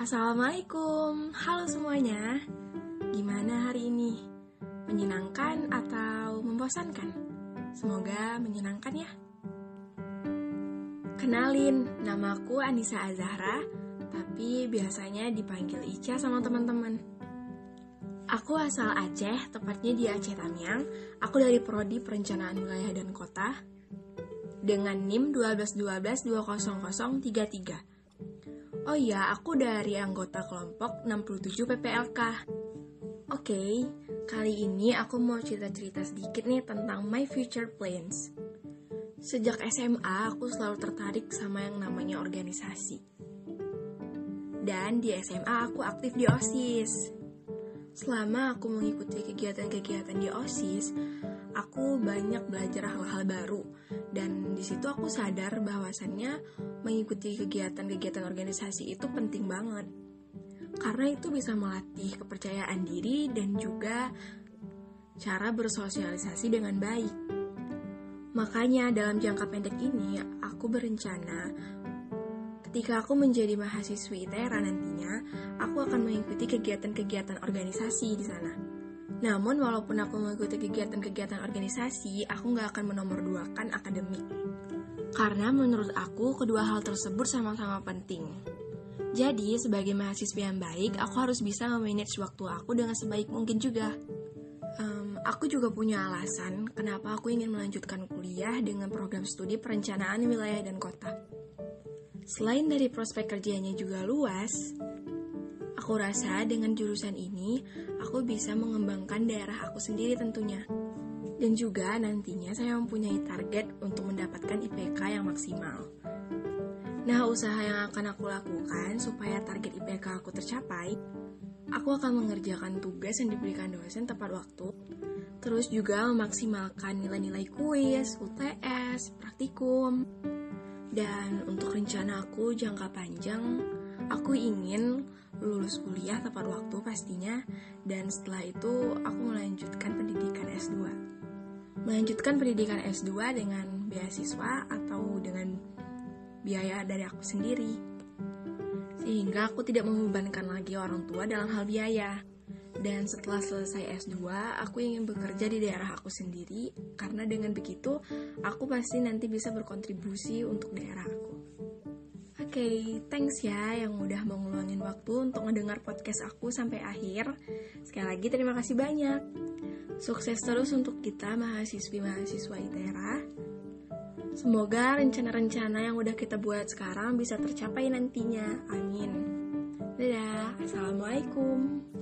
Assalamualaikum, halo semuanya. Gimana hari ini? Menyenangkan atau membosankan? Semoga menyenangkan ya. Kenalin, namaku Anissa Azahra, tapi biasanya dipanggil Ica sama teman-teman. Aku asal Aceh, tepatnya di Aceh Tamiang. Aku dari Prodi Perencanaan Wilayah dan Kota dengan NIM 121220033. Oh iya, aku dari anggota kelompok 67 PPLK. Oke, kali ini aku mau cerita-cerita sedikit nih tentang my future plans. Sejak SMA, aku selalu tertarik sama yang namanya organisasi. Dan di SMA aku aktif di OSIS. Selama aku mengikuti kegiatan-kegiatan di OSIS, aku banyak belajar hal-hal baru dan situ aku sadar bahwasannya mengikuti kegiatan-kegiatan organisasi itu penting banget karena itu bisa melatih kepercayaan diri dan juga cara bersosialisasi dengan baik. Makanya dalam jangka pendek ini aku berencana ketika aku menjadi mahasiswi ITERA nantinya, aku akan mengikuti kegiatan-kegiatan organisasi di sana. Namun walaupun aku mengikuti kegiatan-kegiatan organisasi, aku nggak akan menomorduakan akademik. Karena menurut aku kedua hal tersebut sama-sama penting. Jadi, sebagai mahasiswa yang baik, aku harus bisa memanage waktu aku dengan sebaik mungkin juga. Um, aku juga punya alasan kenapa aku ingin melanjutkan kuliah dengan program studi perencanaan wilayah dan kota. Selain dari prospek kerjanya juga luas, aku rasa dengan jurusan ini aku bisa mengembangkan daerah aku sendiri tentunya. Dan juga nantinya saya mempunyai target untuk mendapatkan IPK yang maksimal. Nah, usaha yang akan aku lakukan supaya target IPK aku tercapai, aku akan mengerjakan tugas yang diberikan dosen tepat waktu, terus juga memaksimalkan nilai-nilai kuis, UTS, praktikum. Dan untuk rencana aku jangka panjang, aku ingin lulus kuliah tepat waktu pastinya, dan setelah itu aku melanjutkan pendidikan S2. Melanjutkan pendidikan S2 dengan beasiswa atau dengan biaya dari aku sendiri. Sehingga aku tidak membebankan lagi orang tua dalam hal biaya. Dan setelah selesai S2, aku ingin bekerja di daerah aku sendiri karena dengan begitu aku pasti nanti bisa berkontribusi untuk daerah aku. Okay, thanks ya yang udah mau ngeluangin waktu untuk mendengar podcast aku sampai akhir. Sekali lagi terima kasih banyak. Sukses terus untuk kita mahasiswi-mahasiswa ITERA. Semoga rencana-rencana yang udah kita buat sekarang bisa tercapai nantinya. Amin. Dadah. Assalamualaikum.